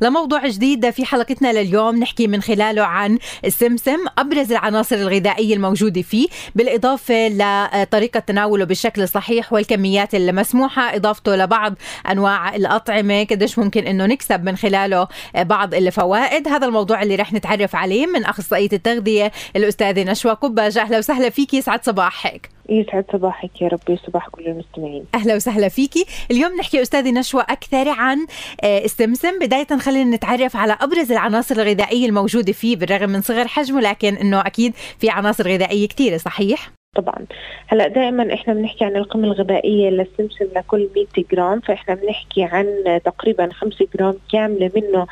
لموضوع جديد في حلقتنا لليوم نحكي من خلاله عن السمسم أبرز العناصر الغذائية الموجودة فيه بالإضافة لطريقة تناوله بالشكل الصحيح والكميات المسموحة إضافته لبعض أنواع الأطعمة قديش ممكن أنه نكسب من خلاله بعض الفوائد. هذا الموضوع اللي رح نتعرف عليه من أخصائية التغذية الأستاذة نشوى قبة. أهلا وسهلا فيك يسعد صباحك. يسعد صباحك يا ربي صباح كل المستمعين. أهلا وسهلا فيكي. اليوم نحكي أستاذة نشوى أكثر عن السمسم بداية خلينا نتعرف على أبرز العناصر الغذائية الموجودة فيه بالرغم من صغر حجمه لكن إنه أكيد في عناصر غذائية كثيرة صحيح؟ طبعا. هلا دائما إحنا بنحكي عن القيمه الغذائية للسمسم لكل 100 جرام فإحنا بنحكي عن تقريبا 5 جرام كاملة منه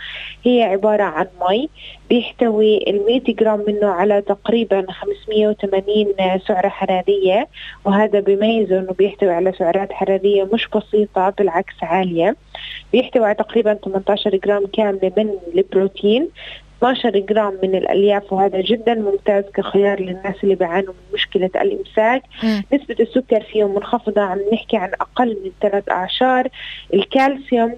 هي عبارة عن مي. بيحتوي ال 100 جرام منه على تقريبا 580 سعرة حرارية وهذا بيميزه إنه بيحتوي على سعرات حرارية مش بسيطة بالعكس عالية. بيحتوي على تقريبا 18 جرام كاملة من البروتين. 12 جرام من الألياف وهذا جدا ممتاز كخيار للناس اللي بيعانوا من مشكلة الإمساك. م. نسبة السكر فيه منخفضة عم نحكي عن أقل من ثلاث أعشار. الكالسيوم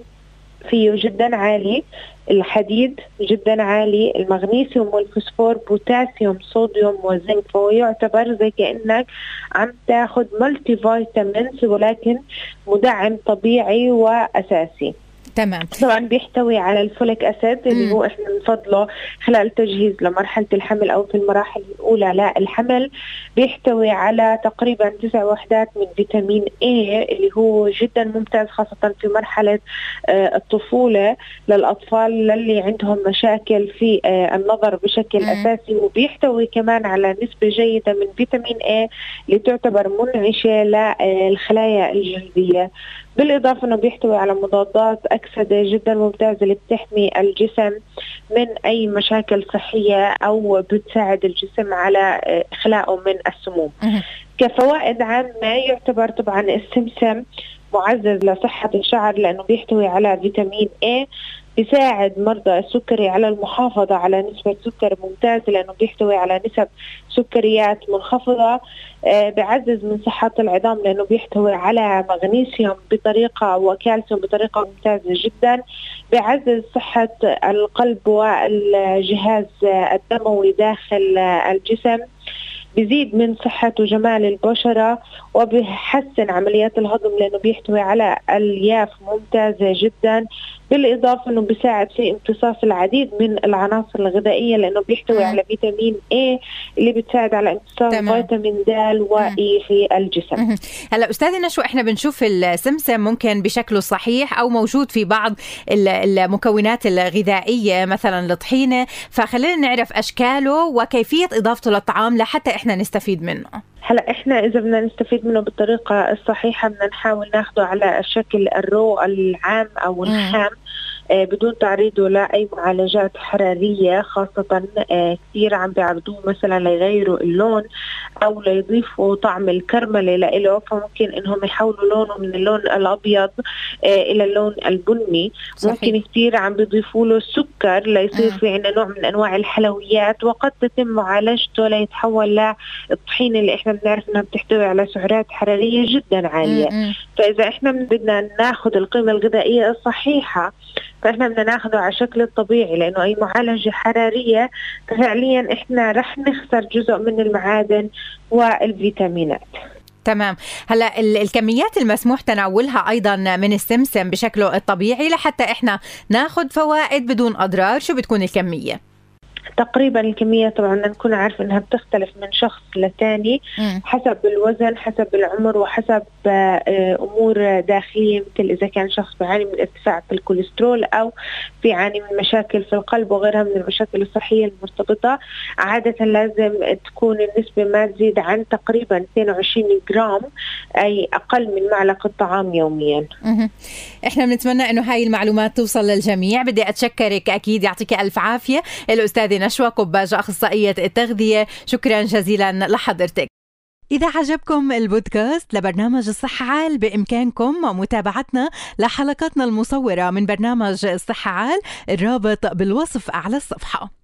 فيه جدا عالي الحديد جدا عالي المغنيسيوم والفوسفور بوتاسيوم صوديوم وزنك فهو يعتبر زي كأنك عم تاخذ multivitamins ولكن مدعم طبيعي وأساسي. تمام. طبعا بيحتوي على ال folic acid اللي هو إحنا بنفضله خلال التجهيز لمرحلة الحمل أو في المراحل الأولى للحمل بيحتوي على تقريبا تسع وحدات من فيتامين A اللي هو جدا ممتاز خاصة في مرحلة آه الطفولة للأطفال للي عندهم مشاكل في آه النظر بشكل مم. أساسي. وبيحتوي كمان على نسبة جيدة من فيتامين E اللي تعتبر منعشة للخلايا الجلدية. بالإضافة أنه بيحتوي على مضادات أكسدة جدا ممتازة اللي بتحمي الجسم من أي مشاكل صحية أو بتساعد الجسم على إخلاءه من السموم. كفوائد عامة يعتبر طبعا السمسم معزز لصحة الشعر لأنه بيحتوي على فيتامين A بيساعد مرضى السكري على المحافظة على نسبة سكر ممتازة لأنه بيحتوي على نسب سكريات منخفضة آه بيعزز من صحة العظام لأنه بيحتوي على مغنيسيوم بطريقة وكالسيوم بطريقة ممتازة جدا بيعزز صحة القلب والجهاز الدموي داخل الجسم بزيد من صحة وجمال البشرة وبيحسن عمليات الهضم لأنه بيحتوي على ألياف ممتازة جدا. بالإضافة أنه بيساعد في امتصاص العديد من العناصر الغذائية لأنه بيحتوي على فيتامين A اللي بتساعد على امتصاص فيتامين د وإي في الجسم. هلا أستاذة نشوى إحنا بنشوف السمسم ممكن بشكله صحيح أو موجود في بعض المكونات الغذائية مثلا الطحينة فخلينا نعرف أشكاله وكيفية إضافته للطعام لحتى إحنا نستفيد منه. هلا إحنا إذا بدنا نستفيد منه بالطريقة الصحيحة بدنا نحاول ناخده على الشكل الرو العام أو الخام. بدون تعريضه لاي معالجات حرارية خاصة كثير عم بيعرضوه مثلا ليغيروا اللون أو ليضيفوا طعم الكرملة له فممكن إنهم يحولوا لونه من اللون الأبيض إلى اللون البني صحيح. ممكن كثير عم بيضيفوا له سكر ليصير في عندنا نوع من أنواع الحلويات وقد تتم معالجته ليتحول للطحينة اللي إحنا بنعرف إنها بتحتوي على سعرات حرارية جدا عالية م-م. فإذا إحنا بدنا ناخذ القيمة الغذائية الصحيحة فإحنا بدنا ناخذه على شكل الطبيعي لأنه أي معالجة حرارية ففعليا إحنا رح نخسر جزء من المعادن والفيتامينات. تمام. هلا الكميات المسموح تناولها أيضا من السمسم بشكله الطبيعي لحتى إحنا ناخذ فوائد بدون أضرار. شو بتكون الكمية؟ تقريبا الكمية طبعا نكون عارف إنها بتختلف من شخص لتاني. حسب الوزن حسب العمر وحسب آه، أمور داخلية مثل إذا كان شخص بيعاني من ارتفاع في الكوليسترول أو بيعاني من مشاكل في القلب وغيرها من المشاكل الصحية المرتبطة. عادة لازم تكون النسبة ما تزيد عن تقريبا 22 جرام أي أقل من معلقة طعام يوميا. إحنا بنتمنى إنه هاي المعلومات توصل للجميع، بدي أتشكرك أكيد يعطيك ألف عافية. الاستاذة نشوى قباج أخصائية التغذية. شكرا جزيلا لحضرتك. إذا عجبكم البودكاست لبرنامج الصحة عال بإمكانكم متابعتنا لحلقاتنا المصورة من برنامج الصحة عال الرابط بالوصف أعلى الصفحة.